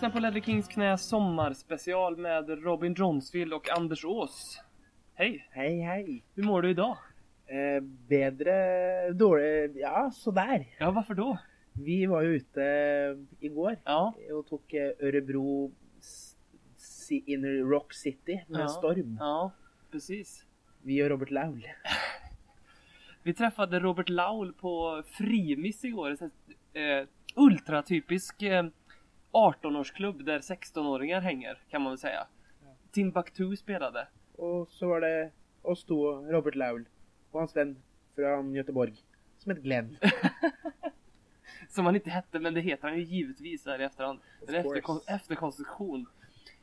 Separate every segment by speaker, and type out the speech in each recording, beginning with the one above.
Speaker 1: lyssnar på Ledley Kings knä sommarspecial med Robin Johnsfield och Anders Ås. Hej!
Speaker 2: Hej hej!
Speaker 1: Hur mår du idag?
Speaker 2: Eh, bedre dårlig Ja, sådär.
Speaker 1: Ja, varför då?
Speaker 2: Vi var ju ute igår
Speaker 1: Ja,
Speaker 2: och tog eh, Örebro s- si- in Rock City med
Speaker 1: Ja.
Speaker 2: storm.
Speaker 1: ja, precis.
Speaker 2: Vi och Robert Laul.
Speaker 1: Vi träffade Robert Laul på Frimis igår. Här, eh, ultratypisk eh, 18-årsklubb där 16-åringar hänger, kan man väl säga. Timbuktu spelade.
Speaker 2: Och så var det oss två, Robert Laul och hans vän från Göteborg som heter Glenn.
Speaker 1: Som han inte hette, men det heter han ju givetvis här i efterhand.
Speaker 2: Course.
Speaker 1: efterkon- efterkonstruktion.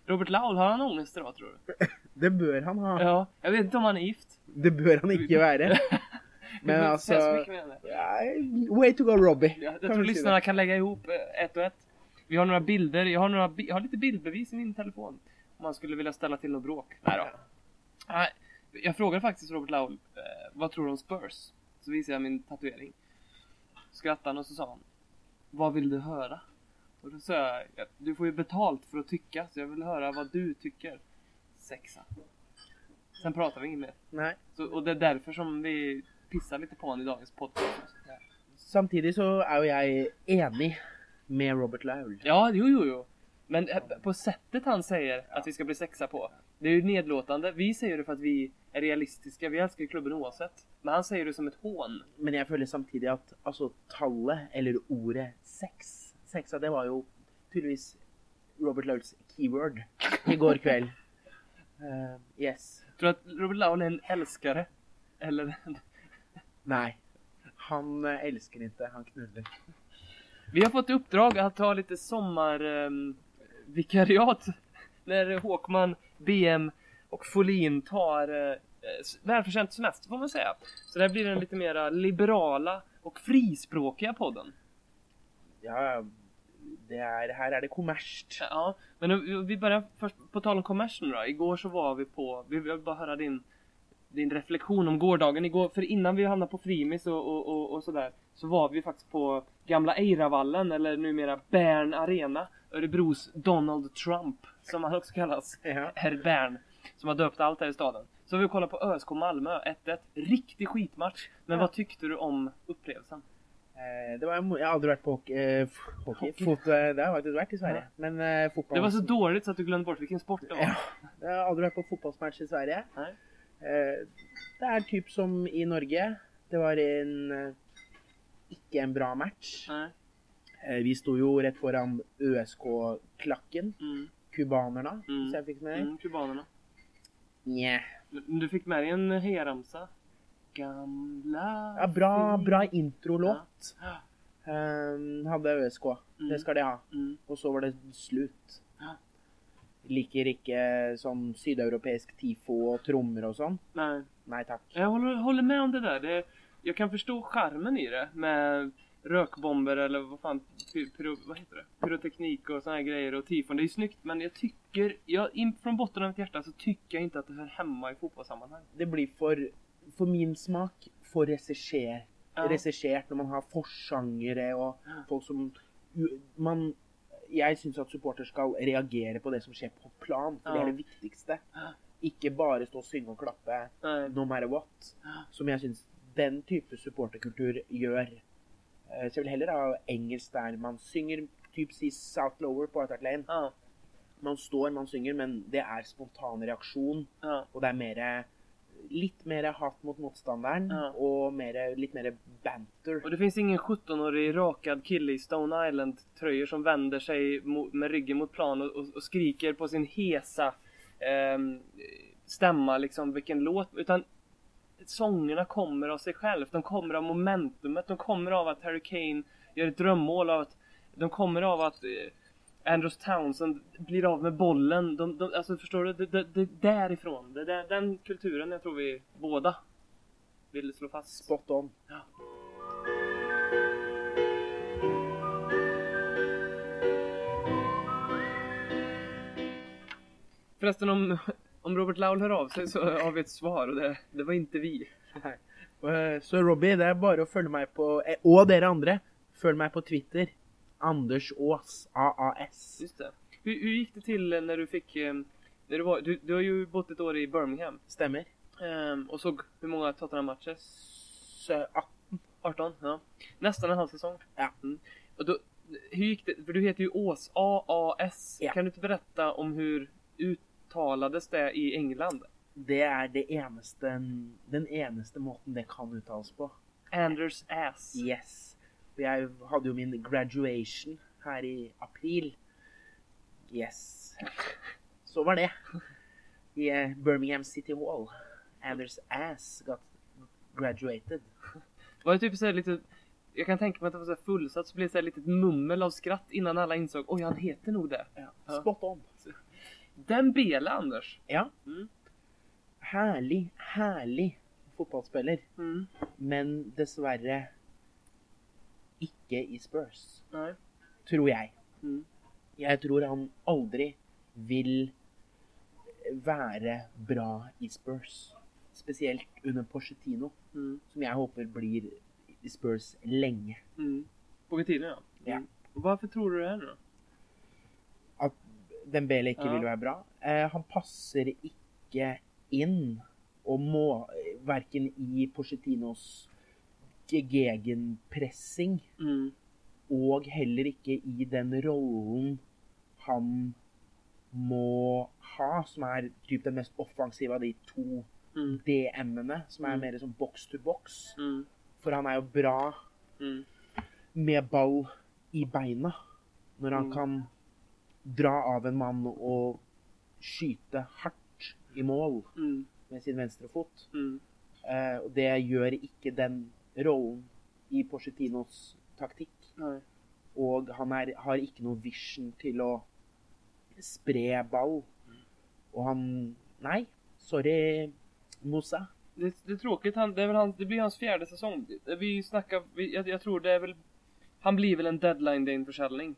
Speaker 1: Robert Laul, har han ångest idag tror du?
Speaker 2: Det bör han ha.
Speaker 1: Ja, jag vet inte om han är gift.
Speaker 2: Det bör han inte vara. Men alltså...
Speaker 1: det.
Speaker 2: Ja, way to go Robbie.
Speaker 1: Ja, jag tror lyssnarna kan lägga ihop eh, ett och ett. Vi har några bilder, jag har, några, jag har lite bildbevis i min telefon. Om man skulle vilja ställa till något bråk. Nej då. Nej, jag frågade faktiskt Robert Laul, eh, vad tror du om Spurs? Så visade jag min tatuering. Skrattade han och så sa han, vad vill du höra? Och då sa jag, "Ja, du får ju betalt för att tycka, så jag vill höra vad du tycker. Sexa. Sen pratar vi inget mer.
Speaker 2: Nej.
Speaker 1: Så, och det är därför som vi pissar lite på honom i dagens podcast.
Speaker 2: Samtidigt så är jag enig med Robert Laul.
Speaker 1: Ja, jo, jo, jo. Men eh, på sättet han säger att vi ska bli sexa på. Det är ju nedlåtande. Vi säger det för att vi är realistiska. Vi älskar ju klubben oavsett. Men han säger det som ett hån.
Speaker 2: Men jag följer samtidigt att alltså tallet eller ordet sex. Sexa det var ju tydligtvis Robert Lauls keyword igår kväll. Eh, yes.
Speaker 1: Tror du att Robert Laul är en älskare? Eller?
Speaker 2: Nej. Han eh, älskar inte, han knullar.
Speaker 1: Vi har fått uppdrag att ta lite sommarvikariat. när Håkman, BM och Folin tar eh, välförtjänt semester får man säga. Så det här blir den lite mera liberala och frispråkiga podden.
Speaker 2: Ja, det är, här är det kommersiellt.
Speaker 1: Ja, men vi börjar först på tal om kommers nu då. Igår så var vi på, vi vill bara höra din, din reflektion om gårdagen igår. För innan vi hamnade på Frimis och, och, och, och sådär så var vi faktiskt på gamla Eiravallen eller numera Bern Arena. Örebros Donald Trump som han också kallas.
Speaker 2: Ja.
Speaker 1: Herr Bern. Som har döpt allt här i staden. Så vi kollar på ÖSK Malmö 1-1. Riktig skitmatch. Men
Speaker 2: Ja.
Speaker 1: vad tyckte du om upplevelsen?
Speaker 2: Eh, det var, jag har aldrig varit på hockey. Eh, hockey. Eh, det har jag faktiskt varit i Sverige. Men eh, fotboll.
Speaker 1: Det var så dåligt så att du glömde bort vilken sport det var.
Speaker 2: Ja, jag har aldrig varit på fotbollsmatch i Sverige.
Speaker 1: Nej.
Speaker 2: Eh, det är typ som i Norge. Det var en eh, icke en bra match.
Speaker 1: Nej.
Speaker 2: Eh, vi stod ju rätt föran ÖSK-klacken.
Speaker 1: Mm.
Speaker 2: Kubanerna.
Speaker 1: Mm.
Speaker 2: Så jag fick med.
Speaker 1: Mm, kubanerna.
Speaker 2: Nja.
Speaker 1: Men Du fick med dig en hejaramsa. Gamla...
Speaker 2: Ja, bra, bra introlåt.
Speaker 1: Ja.
Speaker 2: Um, hade ÖSK.
Speaker 1: Mm.
Speaker 2: Det ska de ha.
Speaker 1: Mm.
Speaker 2: Och så var det slut. Liker ikke sånn sydeuropeisk tifo och trummor och sånt.
Speaker 1: Nej,
Speaker 2: Nej tack.
Speaker 1: jag håller, håller med om det där. Det, jag kan förstå charmen i det med rökbomber eller vad fan, py, pyro, vad heter det? Pyroteknik och såna här grejer och tifon. Det är ju snyggt men jag tycker, jag, in, från botten av mitt hjärta så tycker jag inte att det hör hemma i fotbollssammanhang.
Speaker 2: Det blir för, för min smak, för regisser,
Speaker 1: Ja.
Speaker 2: när man har forsangere och folk som man, Jag syns att supporter ska reagera på det som sker på plan, för det är det viktigaste.
Speaker 1: Ja.
Speaker 2: Ikke bare stå och synge och klappa
Speaker 1: Nej.
Speaker 2: no matter what. Som jag syns den typen supporterkultur gör. Eh, Så jag vill hellre ha engelsk där man synger typ si South Lower på White Lane. Man står, man synger, men det är spontan reaktion.
Speaker 1: ja,
Speaker 2: Och det är mer Litt mer hat mot motståndaren
Speaker 1: Ja.
Speaker 2: och mer, lite mer banter.
Speaker 1: Och det finns ingen 17-årig rakad kille i Stone Island tröjor som vänder sig med ryggen mot plan och, och, och skriker på sin hesa ehm, stämma liksom vilken låt. Utan sångerna kommer av sig själv. De kommer av momentumet. De kommer av att Harry Kane gör ett drömmål av att de kommer av att eh, Andrews Townsend blir av med bollen. De, de, alltså förstår du? Det, det, det därifrån. Det är den kulturen jag tror vi båda vill slå fast.
Speaker 2: Spot on.
Speaker 1: Ja. Förresten om, om Robert Laul hör av sig så har vi ett svar och det, det var inte vi.
Speaker 2: Eh, Så Robbie, det är bara att följa mig på, eh, och dere andra, följ mig på Twitter. Anders Ås, AAS.
Speaker 1: Just det. Hur, hur gick det till när du fick... eh, När du, var, du, du har ju bott ett år i Birmingham.
Speaker 2: Stemmer.
Speaker 1: ehm, och såg hur många Tottenham-matcher?
Speaker 2: Så, ah,
Speaker 1: 18? Ja. Nästan en halv säsong.
Speaker 2: Ja.
Speaker 1: Mm. Och då, hur gick det? För du heter ju Ås, A-A-S.
Speaker 2: Ja.
Speaker 1: Kan du inte berätta om hur uttalades det i England?
Speaker 2: det er det eneste, den eneste måten det kan uttales på.
Speaker 1: Anders ass.
Speaker 2: Yes. Og jeg hadde jo min graduation her i april. Yes. Så var det. I eh, Birmingham City Hall. Anders Ass got graduated.
Speaker 1: Var det typ såhär lite... Jag kan tänka mig att det var så här fullsatt så blev det så här litet mummel av skratt innan alla insåg oj han heter nog det.
Speaker 2: Ja, spot on.
Speaker 1: Den Bele Anders.
Speaker 2: Ja.
Speaker 1: Mm.
Speaker 2: Herlig, herlig fotballspiller.
Speaker 1: Mm.
Speaker 2: Men dessverre ikke i Spurs,
Speaker 1: Nej.
Speaker 2: tror jeg.
Speaker 1: Mm.
Speaker 2: Jeg tror han aldri vil være bra i Spurs. Spesielt under Porcetino,
Speaker 1: Mm.
Speaker 2: som jeg håper blir i Spurs lenge.
Speaker 1: Mm. Pochettino ja.
Speaker 2: Ja.
Speaker 1: Mm. Og Varför tror du det nu då?
Speaker 2: At Dembele ikke
Speaker 1: Ja.
Speaker 2: vil være bra. Eh, han passer ikke inn, og må verken i Porcetinos gegenpressing
Speaker 1: Mm.
Speaker 2: og heller ikke i den rollen han må ha, som er typ den mest offensive av de to
Speaker 1: Mm.
Speaker 2: DM-ene, som er
Speaker 1: Mm.
Speaker 2: mer som box to box.
Speaker 1: Mm.
Speaker 2: For han er jo bra
Speaker 1: Mm.
Speaker 2: med ball i beina. Når han
Speaker 1: Mm.
Speaker 2: kan dra av en mann og skyte hardt i mål
Speaker 1: Mm.
Speaker 2: med sin venstre fot. Eh, og det gjør ikke den rollen i Porcetinos taktikk.
Speaker 1: Nej.
Speaker 2: Og han er, har ikke noe vision til å spre ball. Og han Nei, sorry, Mosa.
Speaker 1: Det, det är tråkigt, han, det, är väl han, det blir hans fjärde säsong. Vi snackar, vi, jag, jag tror det är väl, han blir väl en deadline day försäljning.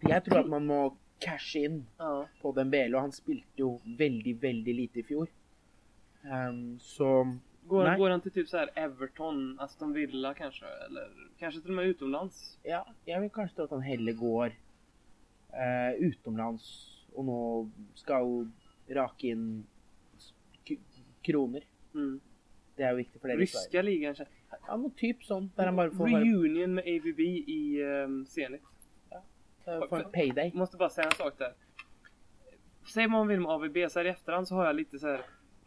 Speaker 2: Jeg tror at man må cashe inn
Speaker 1: Ja.
Speaker 2: på Dembele, og han spilte jo veldig, veldig lite i fjor. Ehm, så
Speaker 1: Går,
Speaker 2: Nej.
Speaker 1: går han till typ så här Everton, Aston Villa kanske? Eller kanske till och med utomlands?
Speaker 2: ja, jeg vil kanskje tro at han heller går eh, utenlands og nå skal rake inn s- k kroner.
Speaker 1: Mm.
Speaker 2: Det jo viktig for dere i Sverige.
Speaker 1: Ryska ligan kanske?
Speaker 2: Ja, noe typ sånn, der han bare får,
Speaker 1: Reunion med AVB i um, Zenit.
Speaker 2: får en payday.
Speaker 1: Jag måste bara säga en sak där. Säg vad man vill med AVB, så här i efterhand så har jag lite så här.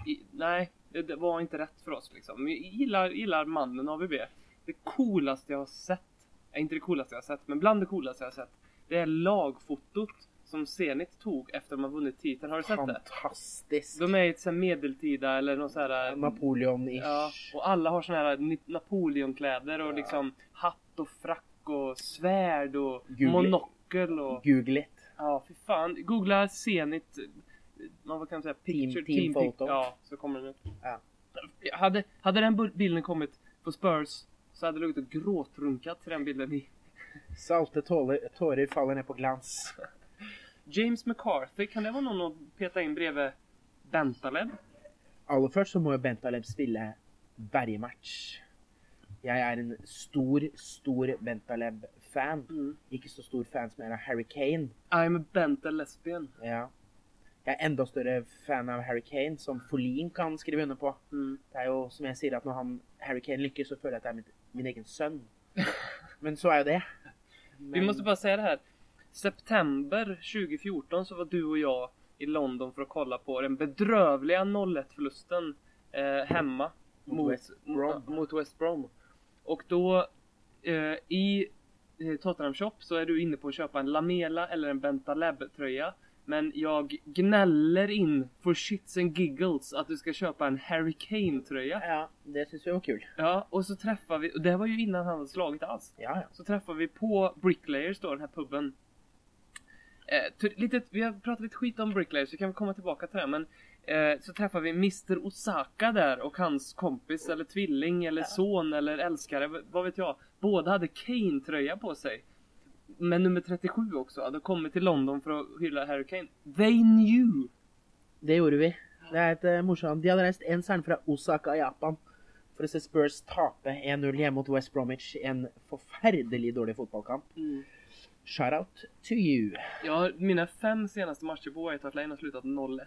Speaker 1: I, nej, det, det var inte rätt för oss liksom. Jag gillar, gillar mannen AVB. Det coolaste jag har sett, äh, inte det coolaste jag har sett, men bland det coolaste jag har sett. Det är lagfotot som Zenit tog efter de har vunnit titeln. Har du sett det?
Speaker 2: Fantastisk.
Speaker 1: De är i ett så medeltida eller någon så här
Speaker 2: Napoleon-ish.
Speaker 1: Ja, och alla har såna här Napoleonkläder och liksom hatt och frack och svärd och
Speaker 2: Gul-
Speaker 1: monokel och...
Speaker 2: Google it.
Speaker 1: Ja, fy fan. Googla Zenit, vad kan man säga, picture,
Speaker 2: team
Speaker 1: pic-
Speaker 2: photo.
Speaker 1: Ja, så kommer den upp.
Speaker 2: Ja.
Speaker 1: Hade, hade den bilden kommit på Spurs så hade det luktat gråtrunkat till den bilden i.
Speaker 2: Salte tårer, tårer faller ned på glans.
Speaker 1: James McCarthy, kan det vara någon att peta in bredvid Bentaleb?
Speaker 2: Aller først så må jo Bentaleb spille bergematch. Jeg er en stor, stor Bentaleb-fan.
Speaker 1: Mm.
Speaker 2: Ikke så stor fan som er av Harry Kane.
Speaker 1: I'm a Bental lesbian.
Speaker 2: Ja. Jeg er enda større fan av Harry Kane, som Folin kan skrive under på.
Speaker 1: Mm.
Speaker 2: Det er jo som jeg sier, at når han, Harry Kane lykkes, så føler jeg at det er mitt, min egen sønn. Men så jo det. Men,
Speaker 1: Vi måste bara säga det här. September 2014 så var du och jag i London för att kolla på den bedrövliga 0-1 förlusten eh, hemma
Speaker 2: Mot West
Speaker 1: mot, mot West Brom. Och då eh, i eh, Tottenham Shop så är du inne på att köpa en Lamela eller en Bentaleb tröja. Men jag gnäller in for shits and giggles att du ska köpa en Harry Kane tröja.
Speaker 2: Ja, det vi var kul.
Speaker 1: Ja, och så träffar vi, och det var ju innan han hade slagit alls.
Speaker 2: Ja, ja.
Speaker 1: Så träffar vi på Bricklayers då, den här puben. Eh, lite, vi har pratat lite skit om Bricklayers, så kan vi komma tillbaka till det. Men eh, så träffar vi Mr Osaka där och hans kompis eller tvilling eller
Speaker 2: Ja.
Speaker 1: son eller älskare, vad vet jag. Båda hade Kane-tröja på sig. Men nummer 37 också, hade kommit till London för att hylla Harry Kane. They knew!
Speaker 2: Det gjorde vi. Det er et uh, morsomt. De hadde reist en særlig fra Osaka, Japan, for å se Spurs tape 1-0 hjemme mot West Bromwich en forferdelig dårlig fotballkamp. Shout-out to you.
Speaker 1: Ja, mina fem senaste matcher på White Hart Lane har slutat 0-1.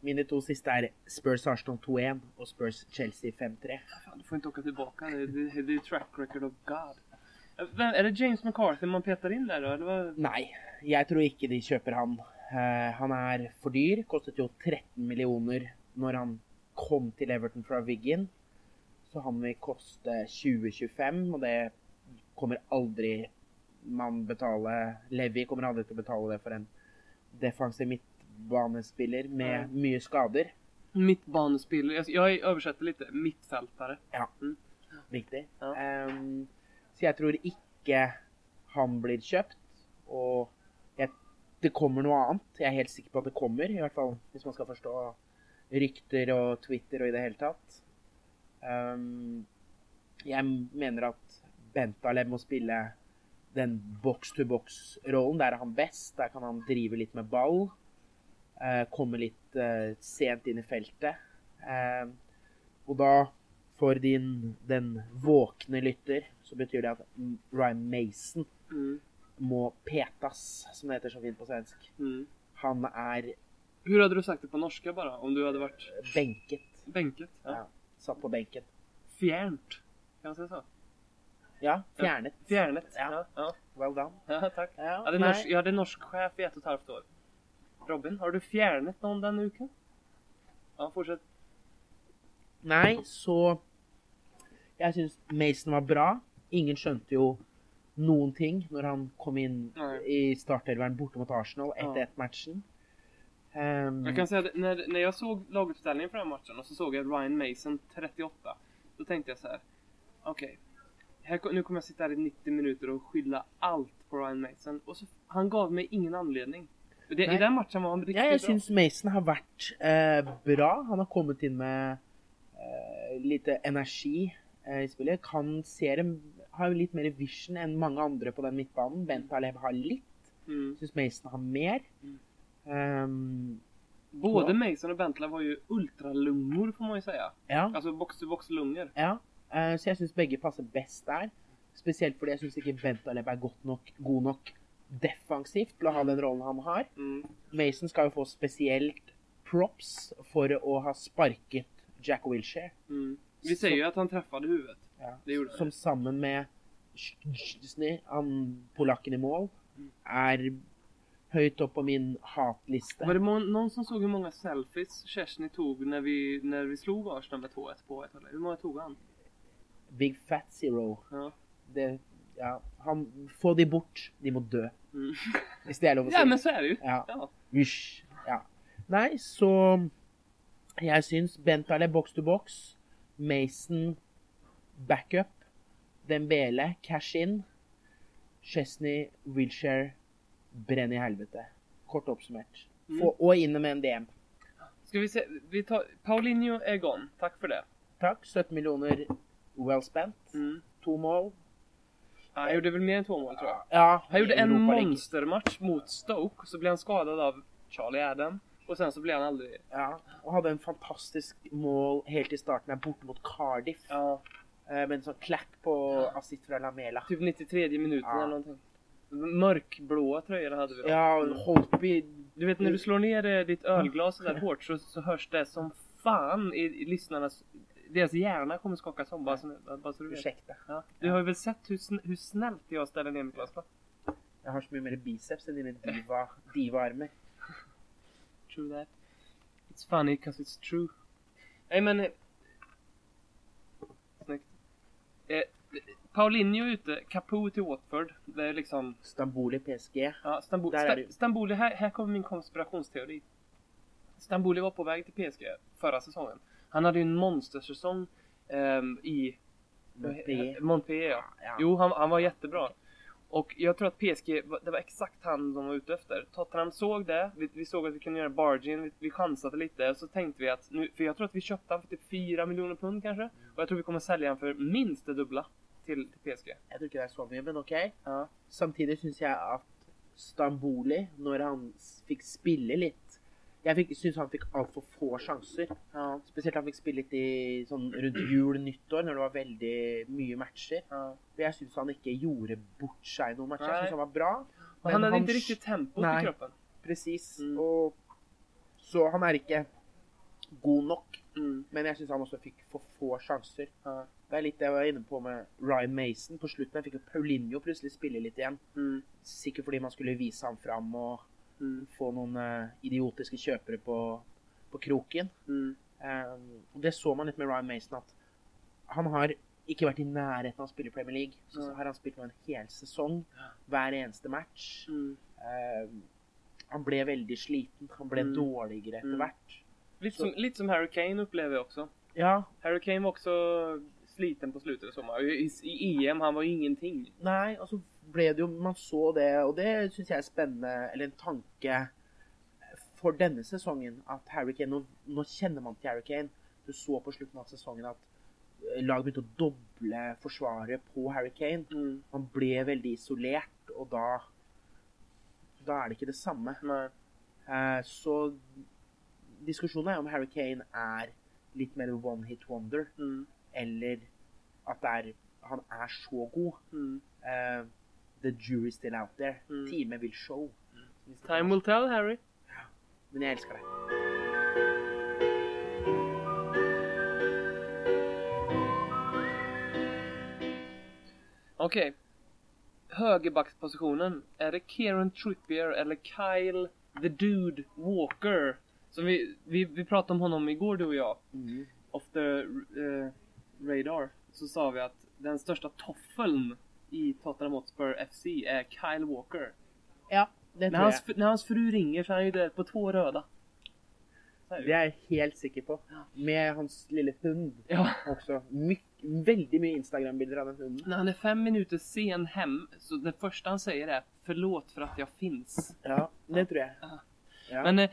Speaker 2: Mine to siste er Spurs Arsenal 2-1 og Spurs Chelsea 5-3.
Speaker 1: Fan, du får inte åka tillbaka. Det, det, det är track record of God. Vem, är det James McCarthy man petar in där då? Eller vad?
Speaker 2: Nei, jeg tror ikke de kjøper han. Eh, han er for dyr. Kostet jo 13 millioner når han kom til Everton fra Wigan. Så han vil koste 20-25, og det kommer aldri man betale Levi kommer aldri til å betale det for en defensiv midtbanespiller med mye skader.
Speaker 1: Mittbanespelare. Jag, jag översätter lite. Mittfältare.
Speaker 2: Riktig.
Speaker 1: Ja.
Speaker 2: Ehm, så jeg tror ikke han blir kjøpt. Og jeg, det kommer noe annet. Jeg er helt sikker på at det kommer. I hvert fall hvis man skal forstå rykter og Twitter og i det hele tatt. Um, jeg mener at Bentaleb må spille den box-to-box-rollen. Der er han best. Der kan han drive litt med ball. Uh, komme litt uh, sent inn i feltet. Uh, og da, for din, den våkne lytter, så betyr det at Ryan Mason
Speaker 1: Mm.
Speaker 2: må petas, som det heter så fint på svensk.
Speaker 1: Mm.
Speaker 2: Han er
Speaker 1: Hur hade du sagt det på norska bara? Om du hade varit
Speaker 2: benket.
Speaker 1: bänket? Ja.
Speaker 2: Ja, satt på benken.
Speaker 1: Fjärnt. Kan man säga så?
Speaker 2: Ja, fjernet.
Speaker 1: Fjärnet.
Speaker 2: Ja.
Speaker 1: Ja.
Speaker 2: Well done.
Speaker 1: ja tack.
Speaker 2: Ja,
Speaker 1: Jag hade, norsk, jag hade norsk chef i ett och ett halvt år. Robin, har du fjärnet någon den uken? Ja, fortsätt.
Speaker 2: Nei, så Jeg syns Mason var bra. Ingen skjønte jo noen ting når han kom inn
Speaker 1: Nei.
Speaker 2: i startelveren borte mot Arsenal
Speaker 1: Ja.
Speaker 2: 1-1-matchen. Ehm,
Speaker 1: Jag kan säga att när, när jag såg laguppställningen för den här matchen och så såg jag Ryan Mason 38. Då tänkte jag så här. Okej. ko- nu kommer jag sitta här i 90 minuter och skylla allt på Ryan Mason. Och så, han gav mig ingen anledning. Det, I
Speaker 2: Nej.
Speaker 1: den matchen var han riktigt
Speaker 2: ja, jeg
Speaker 1: bra.
Speaker 2: syns Mason har vært eh, bra. Han har kommet inn med eh, lite energi eh, i spillet. Kan se det Har litt mer vision enn mange andre på den midtbanen. Bent Aleb har litt.
Speaker 1: Mm.
Speaker 2: Syns Mason har mer.
Speaker 1: Mm.
Speaker 2: Ehm,
Speaker 1: Både. Mason och Bentley var ju ultralungor får man ju säga.
Speaker 2: ja.
Speaker 1: Alltså box-to-box-lungor.
Speaker 2: Ja, eh, så jeg syns begge passer best der. Spesielt fordi jeg syns ikke Bentaleb er godt nok, god nok defensivt til å ha den rollen han har.
Speaker 1: Mm.
Speaker 2: Mason skal jo få spesielt props for å ha sparket Jack Wilshere.
Speaker 1: Mm. Vi säger ju att han träffade huvudet. Det gjorde
Speaker 2: Som sammen med han polakken i mål, er høyt opp på min hatliste.
Speaker 1: Var det någon som såg hur många selfies Chesney tog när vi, när vi slog Arsenal med 2-1 på ett Hur många tog han?
Speaker 2: Big Fat Zero.
Speaker 1: Ja.
Speaker 2: Det, ja, han, få de bort. De må dø.
Speaker 1: Mm.
Speaker 2: Hvis det er lov å si.
Speaker 1: ja men så är det ju.
Speaker 2: Ja.
Speaker 1: Ja.
Speaker 2: Hysj. Ja. Nei, så Jeg syns Bentaleb box to box, Mason backup, Dembele cash in, Chesney Wilshere brenn i helvete. Kort oppsummert. Få, og inne med en DM.
Speaker 1: Ska vi se, vi tar, Paulinho är gone. Tack för det.
Speaker 2: Takk. 17 millioner well spent.
Speaker 1: Mm.
Speaker 2: To mål.
Speaker 1: Ja, han gjorde väl mer än två mål tror jag.
Speaker 2: Ja,
Speaker 1: Han gjorde en monstermatch mot Stoke, så blev han skadad av Charlie Adam. Och sen så blev han aldrig...
Speaker 2: Ja, og hadde en fantastisk mål helt i starten, her borte mot Cardiff.
Speaker 1: Ja,
Speaker 2: Med en sånn klack på assist fra Lamela.
Speaker 1: typ 93 minuten
Speaker 2: Ja.
Speaker 1: eller någonting. Mörkblåa tröjor hade vi då.
Speaker 2: Ja, holdt i
Speaker 1: Du vet när du slår ner eh, ditt ölglas så där hårt så, så hörs det som fan i, i lyssnarnas... Deras hjärna kommer skaka som bara, så, bara så du vet.
Speaker 2: Ursäkta.
Speaker 1: Ja. Du har ju väl sett hur, sn- hur snällt jag ställer ner mitt glas va?
Speaker 2: Jeg har så mye mer biceps enn dine diva, diva-armer.
Speaker 1: True that. It's funny because it's true. Nej men... eh, Snyggt. Eh, Paulinho ute, Capo till Watford. Det är liksom...
Speaker 2: Stamboli PSG.
Speaker 1: Ja, Stamboli,
Speaker 2: är.
Speaker 1: Sta, Stamboli här, här kommer min konspirationsteori. Stamboli var på väg till PSG förra säsongen. Han hade ju en monstersäsong ehm, i
Speaker 2: Montpellier.
Speaker 1: Montpellier. Ja. Jo, han, han var jättebra. Och jag tror att PSG, det var exakt han de var ute efter. Tottenham såg det, vi, vi såg att vi kunde göra bargain, vi, vi chansade lite och så tänkte vi att nu, för jag tror att vi köpte han för typ 4 miljoner pund kanske. Och jag tror vi kommer sälja han för minst det dubbla till, till PSG.
Speaker 2: Tror ikke det er så mye, men OK.
Speaker 1: Ja.
Speaker 2: Samtidig syns jeg at Stamboli, når han s- fikk spille litt Jeg fikk- syns han fikk altfor få sjanser.
Speaker 1: Ja.
Speaker 2: Spesielt han fikk spille litt i sånn rundt jul, nyttår, når det var veldig mye matcher.
Speaker 1: ja.
Speaker 2: Jeg syns han ikke gjorde bort seg noen matcher. Jeg syns han var bra.
Speaker 1: Men han hade inte
Speaker 2: sk-
Speaker 1: riktigt tempot
Speaker 2: Nej.
Speaker 1: i kroppen.
Speaker 2: Precis.
Speaker 1: Mm.
Speaker 2: Og så han er ikke god nok.
Speaker 1: Mm.
Speaker 2: Men jeg syns han også fikk for få sjanser.
Speaker 1: Ja.
Speaker 2: Det er litt det jeg var inne på med Ryan Mason. På slutten jeg fikk jo Paulinho plutselig spille litt igjen.
Speaker 1: Mm.
Speaker 2: Sikkert fordi man skulle vise ham fram og
Speaker 1: Mm.
Speaker 2: få noen eh, idiotiske kjøpere på, på kroken.
Speaker 1: Mm.
Speaker 2: Um, og det så man litt med Ryan Mason, at han har ikke vært i nærheten av å spille Premier League. Så
Speaker 1: Nei.
Speaker 2: har han spilt nå en hel sesong, hver eneste match.
Speaker 1: Mm.
Speaker 2: Um, han ble veldig sliten. Han ble
Speaker 1: Mm.
Speaker 2: dårligere etter
Speaker 1: Mm.
Speaker 2: hvert.
Speaker 1: Lite,
Speaker 2: Så-
Speaker 1: som, lite som Harry Kane upplever jag också.
Speaker 2: Ja,
Speaker 1: Harry Kane var också sliten på slutet. Så man, I, I EM, han var ju ingenting.
Speaker 2: nei, og så ble det jo Man så det, og det syns jeg er spennende, eller en tanke for denne sesongen, at Harry Kane Nå, nå kjenner man til Harry Kane. Du så på slutten av sesongen at eh, laget begynte å doble forsvaret på Harry Kane.
Speaker 1: Mm.
Speaker 2: Han ble veldig isolert, og da Da er det ikke det samme. Eh, så diskusjonen er om Harry Kane er litt mer one hit wonder,
Speaker 1: Mm.
Speaker 2: eller at er, han er så god.
Speaker 1: Mm.
Speaker 2: Eh, the jury's still out there.
Speaker 1: Mm.
Speaker 2: Time will show.
Speaker 1: Time will tell, Harry.
Speaker 2: Men jeg elsker det.
Speaker 1: Okej. Högerbackspositionen. Är det Kieran Trippier eller Kyle the Dude Walker? Som vi, vi, vi pratade om honom igår du och jag.
Speaker 2: Mm.
Speaker 1: Off the eh, radar. Så sa vi att den största toffeln i Tottenham Hotspur FC är Kyle Walker.
Speaker 2: Ja, det
Speaker 1: När
Speaker 2: tror
Speaker 1: hans, när hans fru ringer så är han ju där på två röda. Är det
Speaker 2: er jeg helt sikker på. Med hans lille hund
Speaker 1: Ja.
Speaker 2: også. My veldig mye Instagram-bilder av den hunden.
Speaker 1: När han är fem minuter sen hem, så det första han säger är Förlåt för att jag finns.
Speaker 2: Ja, det tror jeg.
Speaker 1: Ja.
Speaker 2: Ja.
Speaker 1: Men, eh,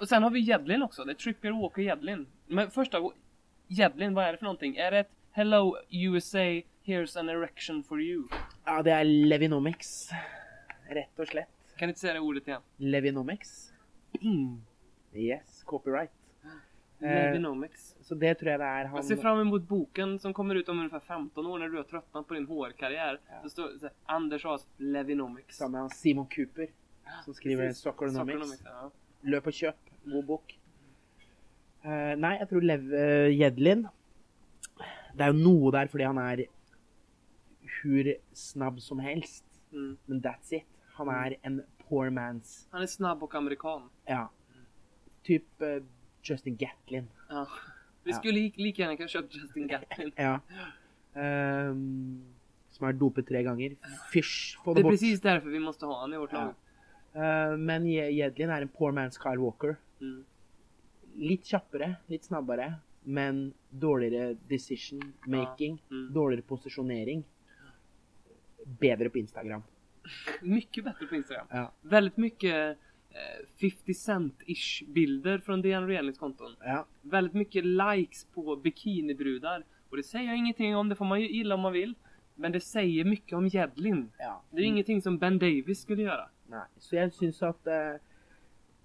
Speaker 1: och sen har vi Jedlin också. Det är Trippier, Walker, Jedlin. Men första, Jedlin, vad är det för någonting? Är det ett Hello USA, here's an erection for you?
Speaker 2: ja, det er Levinomics. Rett og slett.
Speaker 1: Kan du inte säga det ordet igen?
Speaker 2: Levinomics.
Speaker 1: Mm.
Speaker 2: Yes, copyright. Eh,
Speaker 1: Levinomics.
Speaker 2: Så det tror jeg det er han
Speaker 1: Jag ser fram emot boken som kommer ut om ungefär 15 år när du har tröttnat på din HR-karriär.
Speaker 2: Ja.
Speaker 1: Står så här, Anders As Levinomics.
Speaker 2: med han Simon Cooper, som skriver. Soccernomics.
Speaker 1: Ja.
Speaker 2: Løp og kjøp. God bok. Eh, nei, jeg tror Lev uh, Jedlin Det er jo noe der fordi han er hur snabb som helst.
Speaker 1: Mm.
Speaker 2: Men that's it. Han er en poor man's
Speaker 1: Han är snabb och amerikan.
Speaker 2: Ja. Typ eh, Justin Gatlin.
Speaker 1: Ja. Vi
Speaker 2: Ja.
Speaker 1: skulle li- lika gärna kunna köpt Justin Gatlin.
Speaker 2: Ja. Ehm, som er dopet tre ganger. Fysj, få
Speaker 1: Det
Speaker 2: det
Speaker 1: är
Speaker 2: bort.
Speaker 1: precis därför vi måste ha honom i vårt
Speaker 2: Ja.
Speaker 1: lag.
Speaker 2: Eh, men Jedlin er en poor man's Kyle Walker.
Speaker 1: Mm.
Speaker 2: Litt kjappere, litt snabbere, men dårligere decision making.
Speaker 1: Mm.
Speaker 2: Dårligere posisjonering. Bedre på Instagram.
Speaker 1: Mycket bättre på Instagram.
Speaker 2: Ja.
Speaker 1: Väldigt mycket eh, 50 cent-ish bilder från Dejan Renlings konton.
Speaker 2: Ja.
Speaker 1: Väldigt mycket likes på bikinibrudar. Och det säger jag ingenting om, det får man ju gilla om man vill. Men det säger mycket om Jedlin.
Speaker 2: ja.
Speaker 1: Det är ju ingenting som Ben Davis skulle göra.
Speaker 2: Nei. Så jeg syns at eh,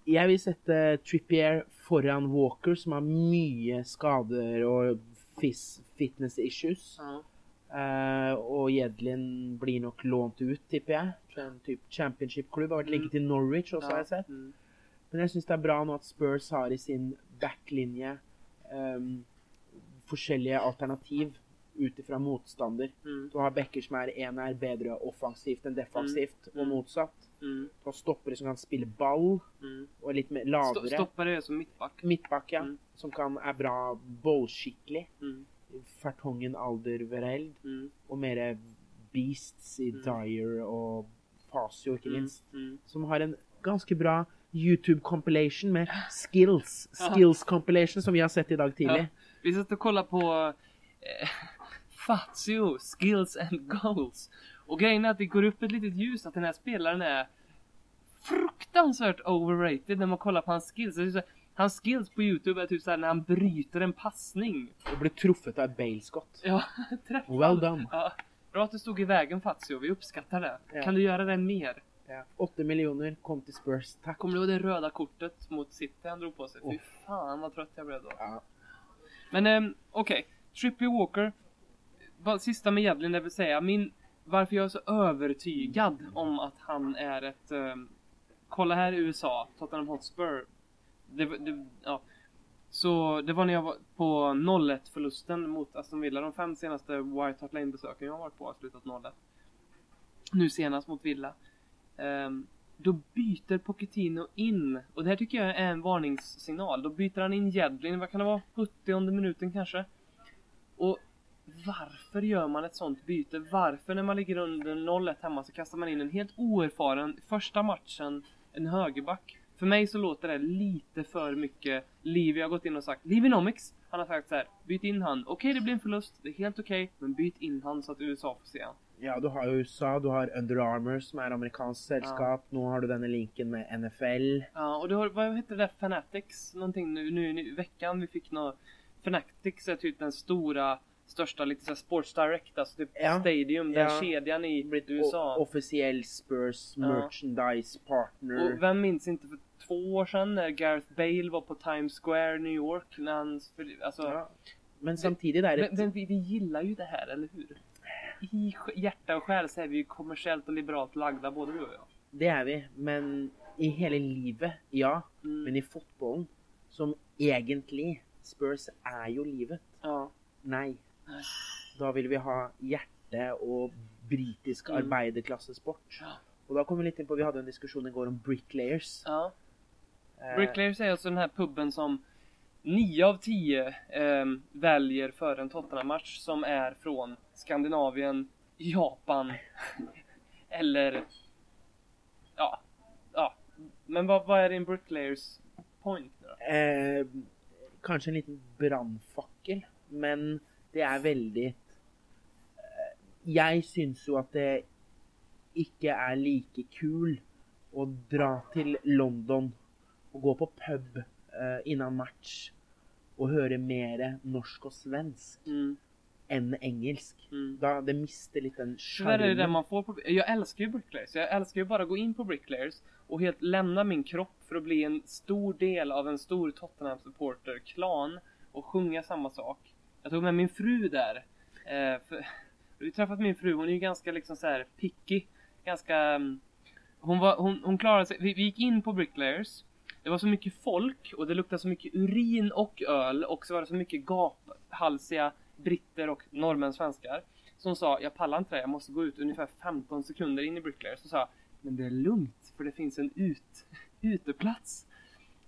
Speaker 2: Jeg vil sette Trippier foran Walker, som har skader og fis, fitness issues.
Speaker 1: Ja.
Speaker 2: Eh, og Jedlin blir nok lånt ut, tipper jeg. Til en type championship-klubb. Har vært linket til Norwich også, har jeg sett.
Speaker 1: Mm.
Speaker 2: Men jeg syns det er bra nå at Spurs har i sin backlinje um, forskjellige alternativ ut ifra motstander.
Speaker 1: Mm.
Speaker 2: Du har backer som er en er bedre offensivt enn defensivt,
Speaker 1: Mm.
Speaker 2: og motsatt.
Speaker 1: Mm.
Speaker 2: Du har stoppere som kan spille ball,
Speaker 1: Mm.
Speaker 2: og er litt mer lavere.
Speaker 1: stoppare är som mittback.
Speaker 2: Midtback, ja.
Speaker 1: Mm.
Speaker 2: Som kan, er bra bollskikkelig.
Speaker 1: Mm.
Speaker 2: Fertongen Alderweireld.
Speaker 1: Mm.
Speaker 2: Og mer beasts i
Speaker 1: Mm.
Speaker 2: Dyer og Fasio, ikke
Speaker 1: Mm.
Speaker 2: minst.
Speaker 1: Mm.
Speaker 2: som har en ganske bra YouTube-compilation med skills.
Speaker 1: Ja.
Speaker 2: Skills-compilation som vi har sett i dag tidlig.
Speaker 1: Vi satt och kollade på eh, Fazio, Skills and Goals. Och grejen är att det går upp ett litet ljus att den här spelaren är fruktansvärt overrated när man kollar på hans skills. Hans skills på Youtube är typ såhär när han bryter en passning.
Speaker 2: Og ble truffet av Bale-skott.
Speaker 1: Ja, träffar.
Speaker 2: Well done.
Speaker 1: Ja, bra att du stod i vägen Fazio, vi uppskattar det.
Speaker 2: Ja.
Speaker 1: Kan du göra det mer?
Speaker 2: Ja. 8 miljoner kom till Spurs. Tack.
Speaker 1: Kommer du ihåg det röda kortet mot City han drog på sig? Fy
Speaker 2: Oh.
Speaker 1: fan vad trött jag blev då.
Speaker 2: Ja.
Speaker 1: Men ehm, okej. Trippier Walker. Bara sista med Jedlin, det vill säga min... Varför jag är så övertygad om att han är ett... ehm, kolla här i USA, Tottenham Hotspur. Det, det, ja. Så det var när jag var på 0-1 förlusten mot Aston Villa. De fem senaste White Hart Lane besöken jag har varit på har slutat 0-1. Nu senast mot Villa. Um, då byter Pochettino in, och det här tycker jag är en varningssignal. Då byter han in Jedlin, vad kan det vara? 70 minuten kanske? Och varför gör man ett sånt byte? Varför när man ligger under 0-1 hemma så kastar man in en helt oerfaren, första matchen, en högerback? För mig så låter det lite för mycket. Livy har gått in och sagt, Livinomics, han har sagt så här, byt in han. Okej det blir en förlust, det är helt okej, men byt in han så att USA får se han.
Speaker 2: Ja, du har USA, du har Under Armour som är amerikanskt sällskap. Nu har du denna linken med NFL.
Speaker 1: Ja, och du har, vad heter det där, Fanatics? Någonting nu, nu, i veckan vi fick nå Fanatics är typ den stora, största, lite såhär Sports Direct, alltså typ
Speaker 2: Ja,
Speaker 1: Stadium, den
Speaker 2: ja.
Speaker 1: kedjan i USA.
Speaker 2: o- officiell Spurs
Speaker 1: Ja.
Speaker 2: merchandise partner.
Speaker 1: Och vem minns inte för två år sedan när Gareth Bale var på Times Square, New York, när han, för, alltså,
Speaker 2: Ja. Men samtidigt är det...
Speaker 1: men, men vi, vi gillar ju det här, eller hur? I hjärta och själ så är vi ju kommersiellt och liberalt lagda, både du och jag.
Speaker 2: Det är vi, men i hela livet, ja.
Speaker 1: Mm.
Speaker 2: Men i fotbollen, som egentligen Spurs är ju livet.
Speaker 1: Ja.
Speaker 2: Nej.
Speaker 1: Nej.
Speaker 2: Då vill vi ha hjärta och brittisk
Speaker 1: Mm.
Speaker 2: arbetarklassesport.
Speaker 1: Ja.
Speaker 2: Och då kommer vi lite in på, vi hade en diskussion igår om bricklayers.
Speaker 1: ja.
Speaker 2: Eh,
Speaker 1: Bricklayers är alltså den här puben som 9 av 10 ehm, väljer för en Tottenham-match som är från Skandinavien, Japan eller ja, ja. Men vad, vad är din Bricklayers point då?
Speaker 2: Eh, kanske en liten brandfackel, men det är väldigt... Eh, jag syns ju att det inte är lika kul att dra till London och gå på pub eh, innan match och höra mer norsk och svensk
Speaker 1: Mm,
Speaker 2: än engelsk.
Speaker 1: mm.
Speaker 2: Då, det mister lite den
Speaker 1: är det det
Speaker 2: charmen.
Speaker 1: man får på, Jag älskar ju Bricklayers. Jag älskar ju bara att gå in på Bricklayers och helt lämna min kropp för att bli en stor del av en stor Tottenham supporter-klan och sjunga samma sak. Jag tog med min fru där. Eh, för, vi har träffat min fru, hon är ju ganska liksom så här picky. Ganska... mm, Hon, var, hon, hon klarade sig. Vi, vi gick in på Bricklayers. Det var så mycket folk och det luktade så mycket urin och öl och så var det så mycket gaphalsiga britter och norrmän svenskar. Som sa, jag pallar inte det, jag måste gå ut ungefär 15 sekunder in i Bricklayer. Så sa jag, men det är lugnt för det finns en ut, uteplats.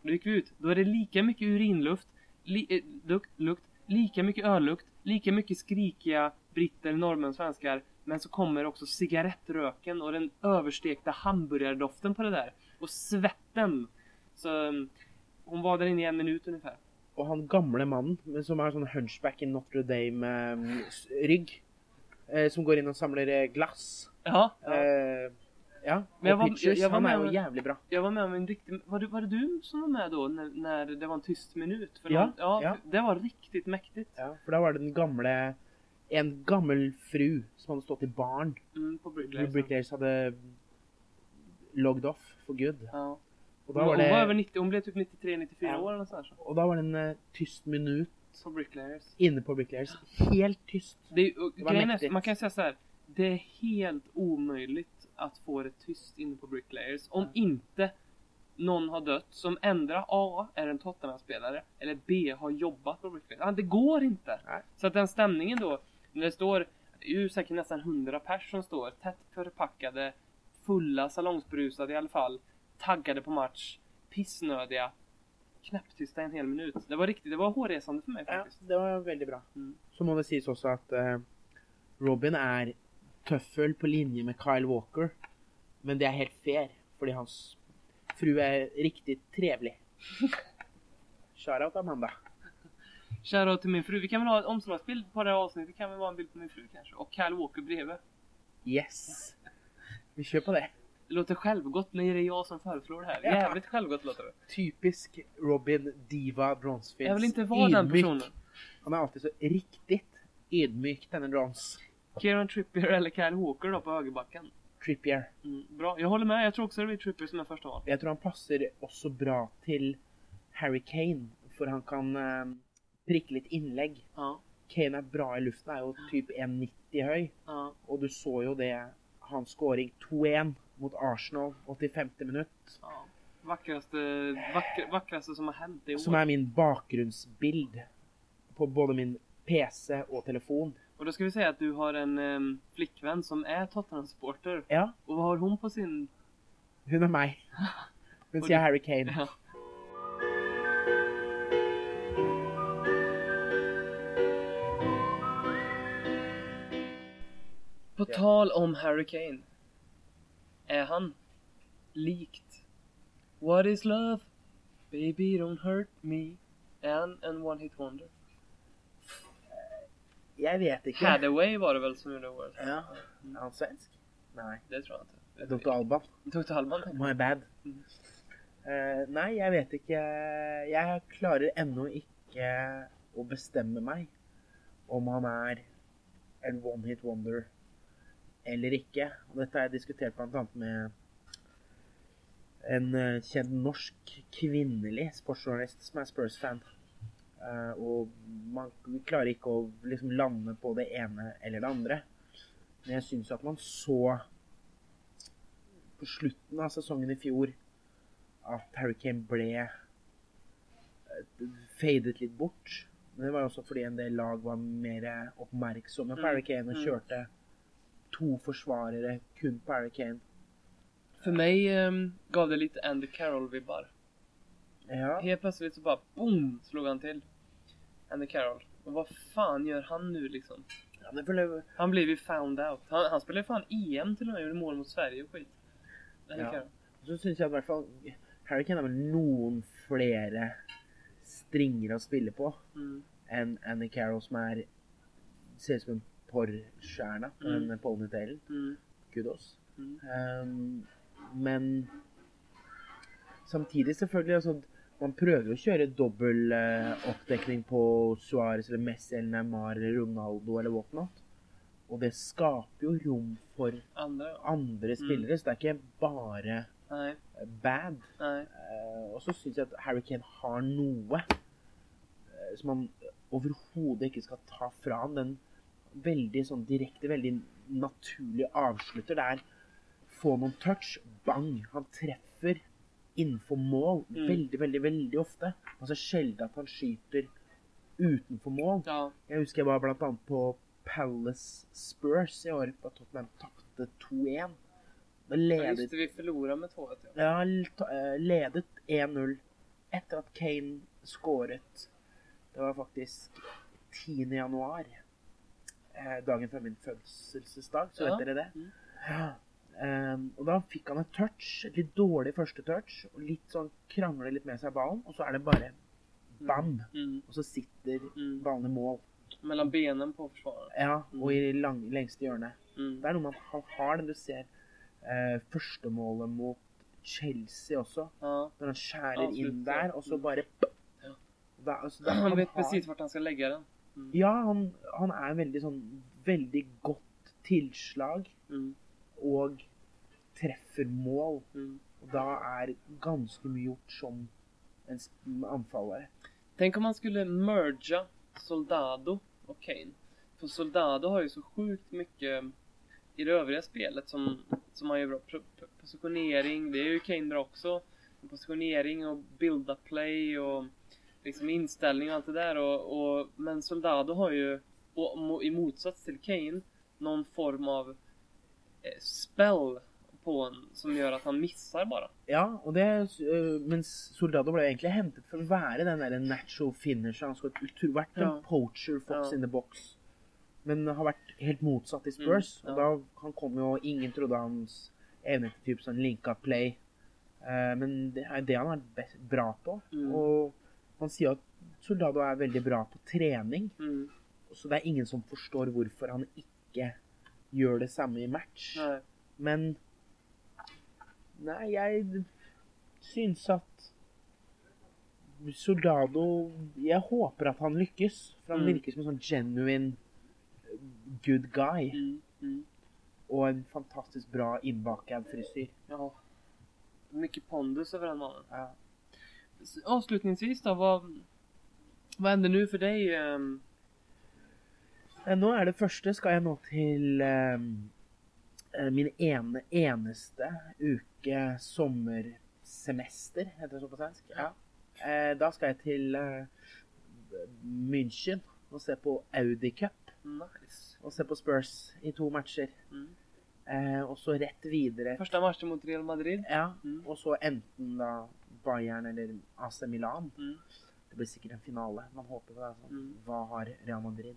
Speaker 1: Då gick vi ut, då är det lika mycket urinluft, li, eh, lukt, lukt, lika mycket öllukt, lika mycket skrikiga britter, norrmän, svenskar. Men så kommer också cigarettröken och den överstekta hamburgardoften på det där. Och svetten. Så um, hon var där inne i en minut ungefär.
Speaker 2: Och han gamle mannen som har sån hunchback i Notre Dame eh, s- rygg. Eh, som går in och samlar eh, glass.
Speaker 1: Ja.
Speaker 2: Ja. Eh, ja.
Speaker 1: Men jag
Speaker 2: och
Speaker 1: var-
Speaker 2: Pitchers,
Speaker 1: jag var
Speaker 2: han är ju jävligt bra.
Speaker 1: Jag var med om en riktig... Var det, var det du som var med då när, när det var en tyst minut? För
Speaker 2: Ja,
Speaker 1: någon- ja,
Speaker 2: ja.
Speaker 1: Det var riktigt mäktigt.
Speaker 2: Ja, för där var det den gamle en gammal fru som hade stått i barn.
Speaker 1: Mm, på Bricklayers.
Speaker 2: Bricklayers hade logged off for good.
Speaker 1: Ja. Hon,
Speaker 2: då
Speaker 1: var
Speaker 2: var
Speaker 1: hon var över
Speaker 2: det,
Speaker 1: 90, hon blev typ 93-94
Speaker 2: Ja.
Speaker 1: år eller nåt sånt där. så.
Speaker 2: och då var det en eh, tyst minut
Speaker 1: På Bricklayers.
Speaker 2: inne på Bricklayers. Helt tyst.
Speaker 1: Det och
Speaker 2: Det var mäktigt.
Speaker 1: man kan säga så här. Det är helt omöjligt att få det tyst inne på Bricklayers. Om inte någon har dött som ändra A är en Tottenham-spelare eller B har jobbat på Bricklayers. Ah, det går inte!
Speaker 2: Nej.
Speaker 1: Så att den stämningen då, när det står, det är ju säkert nästan 100 pers som står tätt förpackade, fulla, salongsberusade i alla fall, taggade på match, pissnödiga, knäpptysta en hel minut. Det var riktigt, det var hårresande för mig
Speaker 2: Ja,
Speaker 1: faktiskt.
Speaker 2: det var väldigt bra.
Speaker 1: Mm.
Speaker 2: Så må det sägas också att eh, Robin är tuffel på linje med Kyle Walker. Men det är helt fair, för hans fru är riktigt trevlig. Shoutout Amanda.
Speaker 1: Shoutout till min fru. Vi kan väl ha en omslagsbild på det här avsnittet. kan väl vara en bild på min fru kanske. Och Kyle Walker bredvid.
Speaker 2: Yes. Vi kör på det.
Speaker 1: Det låter självgott när det är jag som föreslår det här.
Speaker 2: Ja.
Speaker 1: Jävligt självgott låter det.
Speaker 2: Typisk Robin Diva Bronsfields.
Speaker 1: Jag vill inte vara den
Speaker 2: Ydmyk.
Speaker 1: personen.
Speaker 2: Han är alltid så riktigt ödmjuk, denne Brons.
Speaker 1: Kieran Trippier eller Kyle Walker då på högerbacken.
Speaker 2: Trippier.
Speaker 1: Mm, bra, jag håller med. Jag tror också det blir Trippier som är första val.
Speaker 2: Jeg tror han passer også bra til Harry Kane, for han kan eh, prikke litt innlegg.
Speaker 1: Ja,
Speaker 2: Kane er bra i luften, er jo typ 1,90 høy.
Speaker 1: ja.
Speaker 2: Og du så jo det, hans scoring 2-1 mot Arsenal 85. minutt.
Speaker 1: ja. Vackraste, vackra, vackraste som har hänt i år.
Speaker 2: Som er min bakgrunnsbild på både min PC og telefon.
Speaker 1: Och då ska vi säga att du har en um, flickvän som är Tottenham-supporter.
Speaker 2: Ja,
Speaker 1: Och vad har hon på sin...
Speaker 2: er meg. Hun
Speaker 1: Og
Speaker 2: sier
Speaker 1: du-
Speaker 2: Harry Kane.
Speaker 1: Ja. På tal om Harry Kane. Är han likt What is love? Baby don't hurt me. Är han en one hit wonder?
Speaker 2: Jeg vet ikke.
Speaker 1: Hathaway var det väl som gjorde året?
Speaker 2: Ja. Er han svensk? Nei.
Speaker 1: Det tror jag inte.
Speaker 2: Dr. Alban.
Speaker 1: Dr. Alban?
Speaker 2: My bad.
Speaker 1: Mhm.
Speaker 2: Eh, nei, jeg vet ikke. Jeg klarer ennå ikke å bestemme meg om han er en one hit wonder eller ikke. Og dette har jeg diskutert bl.a. med en eh, kjent norsk kvinnelig sportsjournalist som er Spurs-fan. Eh, og man klarer ikke å liksom lande på det ene eller det andre. Men jeg syns at man så på slutten av sesongen i fjor at Harry Kane ble eh, fadet litt bort. Men det var også fordi en del lag var mer oppmerksomme på
Speaker 1: Mm,
Speaker 2: Harry Kane og
Speaker 1: mm.
Speaker 2: kjørte to forsvarere kun på Harry Kane.
Speaker 1: För mig ehm, gav det lite Andy Carroll-vibbar.
Speaker 2: Ja,
Speaker 1: Helt plötsligt så bara boom slog han till. Andy Carroll. Och vad fan gör han nu liksom?
Speaker 2: ja det føler
Speaker 1: Han blev ju found out. Han, han spelade fan EM till och med, gjorde mål mot Sverige och skit. Andy
Speaker 2: Ja.
Speaker 1: Carroll.
Speaker 2: Så syns jeg i hvert fall Harry Kane har vel noen flere stringer å spille på
Speaker 1: Mm.
Speaker 2: enn Andy Carroll, som er ser ut som en porrstjerne med
Speaker 1: Mm.
Speaker 2: den ponytailen.
Speaker 1: Mm.
Speaker 2: Kudos.
Speaker 1: Mm.
Speaker 2: Um, men samtidig, selvfølgelig altså, Man prøver å kjøre dobbel eh, oppdekning på Suárez eller Messi eller Neymar eller Ronaldo eller whatnot. Og det skaper jo rom for
Speaker 1: Andra ja.
Speaker 2: andre spillere, så det er ikke bare
Speaker 1: Nej,
Speaker 2: eh, bad.
Speaker 1: nej.
Speaker 2: Eh, og så syns jeg at Harry Kane har noe eh, som man overhodet ikke skal ta fra. Den veldig sånn direkte, veldig naturlige avslutter. Det er få noen touch, bang! Han treffer innenfor mål
Speaker 1: Mm.
Speaker 2: veldig, veldig, veldig ofte. Altså sjelden at han skyter utenfor mål.
Speaker 1: Ja.
Speaker 2: Jeg husker jeg var blant annet på Palace Spurs i år, da Tottenham tapte 2-1. Da ledet
Speaker 1: det, vi förlorade med 2-1 ja.
Speaker 2: eh, ledet 1-0 etter at Kane skåret. Det var faktisk 10. januar. Eh, dagen før min fødselsdag, så
Speaker 1: Ja.
Speaker 2: vet dere det?
Speaker 1: Mm.
Speaker 2: Ja. Ehm, og da fikk han et touch, et litt dårlig første touch, og litt sånn krangler litt med seg ballen, og så er det bare bam!
Speaker 1: Mm.
Speaker 2: Og så sitter
Speaker 1: Mm.
Speaker 2: ballen i mål.
Speaker 1: Mellan benen på försvararen.
Speaker 2: Ja, og i lang, lengste hjørne.
Speaker 1: Mm.
Speaker 2: Det er noe han har den du ser eh, førstemålet mot Chelsea også.
Speaker 1: Ja.
Speaker 2: Når han skjærer inn
Speaker 1: Avslutter.
Speaker 2: der, og så
Speaker 1: Mm.
Speaker 2: bare
Speaker 1: Ja.
Speaker 2: da, altså, da,
Speaker 1: Han vet precis vart han ska lägga den. Mm.
Speaker 2: Ja, han, han er veldig sånn Veldig godt tilslag
Speaker 1: Mm.
Speaker 2: og treffer mål.
Speaker 1: Mm.
Speaker 2: Og da er ganske mye gjort som en anfaller.
Speaker 1: Tänk om man skulle merga Soldado och Kane. För Soldado har ju så sjukt mycket i det övriga spelet som, som han gör bra. Positionering, det är ju Kane bra också. Positionering och build-up play och liksom inställning och allt det där. Och, och, men Soldado har ju, och, i motsats till Kane, någon form av eh, spell på en som gör att han missar bara.
Speaker 2: Ja, og det øh, Mens Soldado ble egentlig hentet for å være den der natural finisher. Han skulle vært en
Speaker 1: Ja.
Speaker 2: poacher fox
Speaker 1: Ja.
Speaker 2: in the box. Men har vært helt motsatt i Spurs.
Speaker 1: Mm, ja.
Speaker 2: Og da han kom jo Ingen trodde hans evne til typ sånn linka play. Eh, men det er det han er best, bra på.
Speaker 1: Mm.
Speaker 2: Og man sier at Soldado er veldig bra på trening.
Speaker 1: Mm.
Speaker 2: Så det er ingen som forstår hvorfor han ikke gjør det samme i match.
Speaker 1: Nej.
Speaker 2: Men Nei, jeg syns at Soldado Jeg håper at han lykkes. For han
Speaker 1: Mm.
Speaker 2: virker som en sånn genuine good guy.
Speaker 1: Mm. Mm.
Speaker 3: Och en fantastiskt bra inbakad frisyr.
Speaker 1: Ja. Mycket pondus över den mannen.
Speaker 3: Ja.
Speaker 1: Avslutningsvis då, vad, vad händer nu för dig?
Speaker 3: Eh, Nå er det første skal jeg nå til eh, eh, min ene, eneste uke sommersemester, heter det så på svensk? Ja. Eh, da skal jeg til eh, München og se på Audi Cup.
Speaker 1: Nice.
Speaker 3: Og se på Spurs i to matcher.
Speaker 1: Mm.
Speaker 3: Eh, og så rett videre
Speaker 1: Första matchen mot Real Madrid.
Speaker 3: Ja,
Speaker 1: Mm.
Speaker 3: og så enten da Bayern eller AC Milan.
Speaker 1: Mm.
Speaker 3: Det blir sikkert en finale. Man håper på det. Altså.
Speaker 1: Mm.
Speaker 3: Hva har Real Madrid?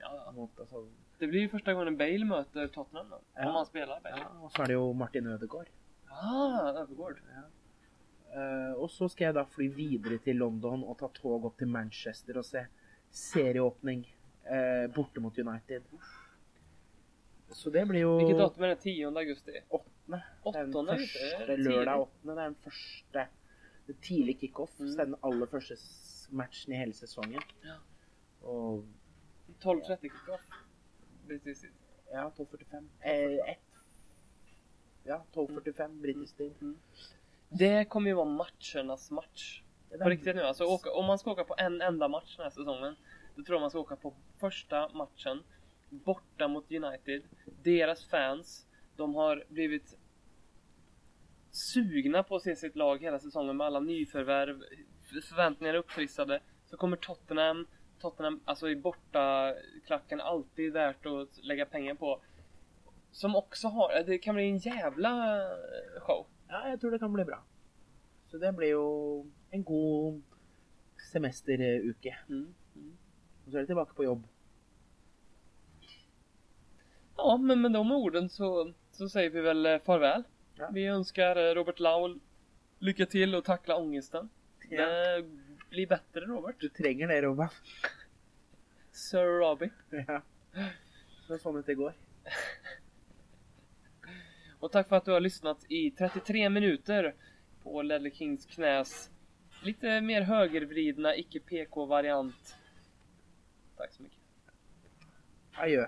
Speaker 1: Ja, ja.
Speaker 3: Mot, altså,
Speaker 1: Det blir ju första gången Bale möter Tottenham då.
Speaker 3: Ja.
Speaker 1: Om han spelar Bale.
Speaker 3: ja, og så er det jo Martin Ødegaard.
Speaker 1: Ah, Övergård.
Speaker 3: Eh, og så skal jeg da fly videre til London og ta tog opp til Manchester og se serieåpning eh, borte mot United. Så det blir jo
Speaker 1: Vilket datum är det? 10 augusti?
Speaker 3: åttende. Den
Speaker 1: Åttonde? just det.
Speaker 3: første
Speaker 1: Tidigt.
Speaker 3: lørdag åttende. Det er den er tidlig kickoff.
Speaker 1: Mm.
Speaker 3: Den aller første matchen i hele sesongen.
Speaker 1: Ja.
Speaker 3: Og
Speaker 1: 12.30 kickoff. Tid.
Speaker 3: ja, 12.45. Eh, ett. Ja, 12.45 brittisk tid.
Speaker 1: Mm. Det kommer ju vara matchernas match. På riktigt nu. Alltså, åka, om man ska åka på en enda match den här säsongen. Då tror jag man ska åka på första matchen. Borta mot United. Deras fans. De har blivit sugna på att se sitt lag hela säsongen med alla nyförvärv. Förväntningar upptrissade. Så kommer Tottenham. Tottenham, alltså i borta klacken alltid värt att lägga pengar på. Som också har, det kan bli en jävla show.
Speaker 3: Ja, jeg tror det kan bli bra. Så det blir jo en god semesteruke.
Speaker 1: Mm. Mm.
Speaker 3: Og så er det tilbake på jobb.
Speaker 1: Ja, men med de orden så, så säger vi väl eh, farväl.
Speaker 3: Ja.
Speaker 1: Vi önskar eh, Robert Lau lycka till och tackla ångesten.
Speaker 3: Ja.
Speaker 1: Det blir bättre Robert.
Speaker 3: Du trenger det, Robba.
Speaker 1: Sir Robbie.
Speaker 3: Ja. Så sånn ut det går.
Speaker 1: Och tack för att du har lyssnat i 33 minuter på Ledley Kings knäs lite mer högervridna, icke PK-variant. Tack så mycket.
Speaker 3: Adjø.